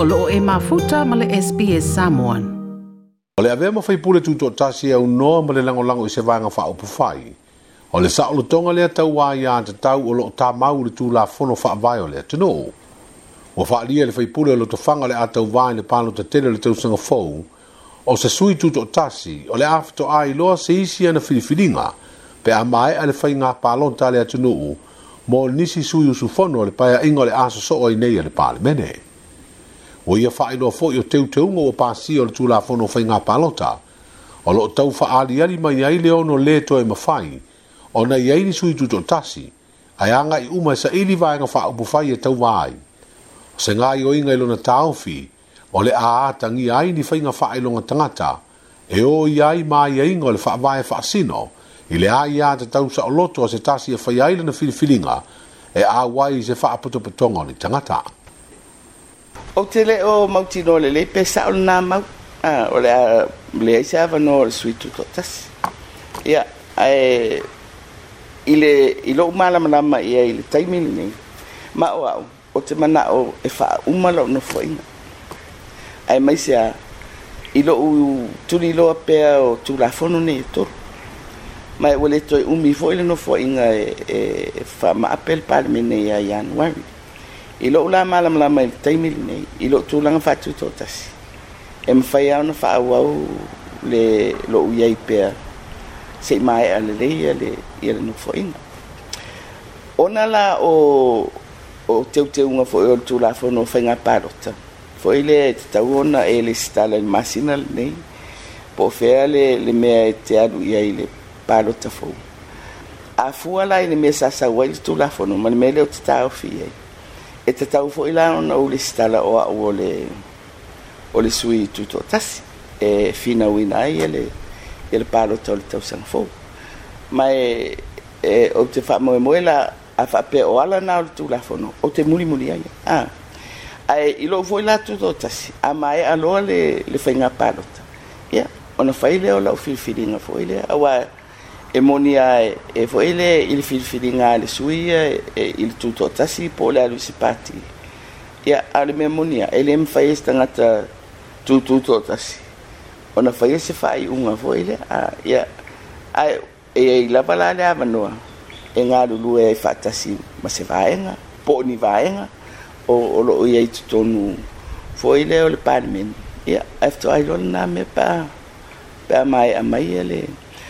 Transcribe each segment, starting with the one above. o loo e mafuta ma le SPS Samoan. O le avea mawhai pule tuto o tasi au noa ma le lango lango i se vanga wha opu whai. O le saolo tonga lea tau a ia te tau o loo tā mau le tū la whono wha vai o lea tino. O wha lia le whai pule o loto whanga le a tau vai le pano te tere le tau sanga fau. O se sui tuto o tasi o le afto a i loa se isi ana whiriwhiringa pe a mai a le whai ngā pālonta lea tino mō nisi sui usu whono le paia ingo le aso soo i nei le pāle mene. Mene o ia whaelo a fōi o teu teungo o pāsi o le tūlā fono whai palota. O lo tau wha aliari mai ai leo no le toi ma whai, o na iai ni sui tuto tasi, ai anga i uma sa ili vai nga wha upu whai e tau wai. se ngā i inga ilo na tāofi, o le aatangi ai ni whai nga wha ilo ngā tangata, e o iai mai ai e ngol le wha vai wha sino, i ai a te tau sa o loto a se tasi e whai ai le na filifilinga, e a wai se wha apoto patonga ni tangataa. o te le o mautino le le pesa o na mau a o le a le ai sa vano le suitu totas ia ai ile ilo mala mala ia ile taimil ni ma o au o te mana o e fa uma lo no foina ai mai sia ilo u tuli lo pe o tu la fono ni to mai wale toi umi foile no foinga e, e fa ma palmine ia januari I la malam la mai I tu fat totas. Em faia una fau lo uèiè se mai e are no foi. Ona te te una foi tu la ffon lo f parta. Foi tabonana e lestal masin pòè le maièèi le e palo taò. A fua la de e mesa saè tu la ffon, mas mai ta fii. e tatau foʻi e, la ona ou le sitala o aʻu o le o le sui tutoatasi e finauina ai ia le ia le palota o le tausaga fou ma e e ou te faamoemoe la a faapea o ala na o le tulafono ou te mulimuli ai a ae i loʻu foʻi la tutoʻatasi a mae aloa le le faiga palota ia ona fai lea o laʻu filifiliga foʻi lea auā e moni ai e foile il filfilinga le suia e il tutto tasi pole alu sipati ia ale me monia ele me ngata tutto tutto tasi ona fai se fai unga foile a ya ai e, e la pala le avanoa e lu lu e tasi ma se vaenga po ni vaenga o o lo tutto i fo foile o le parmen ya afto ai na me pa pa mai amai ele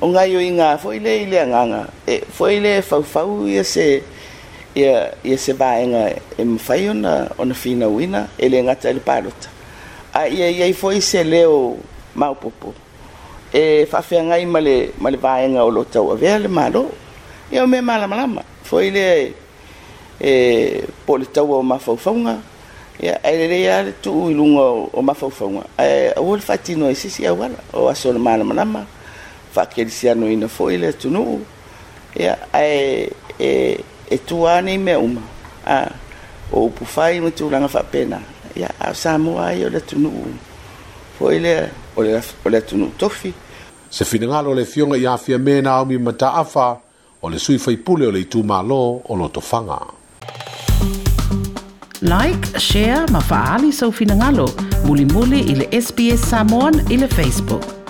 o ngai o inga foi le ile nganga e foi le fau fau ia se ia ia se vaenga e mawhai ona ona fina wina e le ngata le parota a ia ia foi se leo maupopo e whawhia ngai ma le, ma le o lo tau avea le malo ia o me malamalama foi e, le e po le tau o mawhauwhaunga ia ai le ia le ilunga o mawhauwhaunga e o le e sisi au ala o aso le malamalama faakelesiano ina foi le atunuu ia ae e, e tuā nei mea uma a o upu fai ma tulaga faapena ia a o samoa ai o le atunuu foi lea o le atunuu tofi se finagalo o le fioga ia afia me na aumi mataafa o le sui faipule o le itumālō o lotofaga like share ma faaali sou finagalo mulimuli i le sps samon i le facebook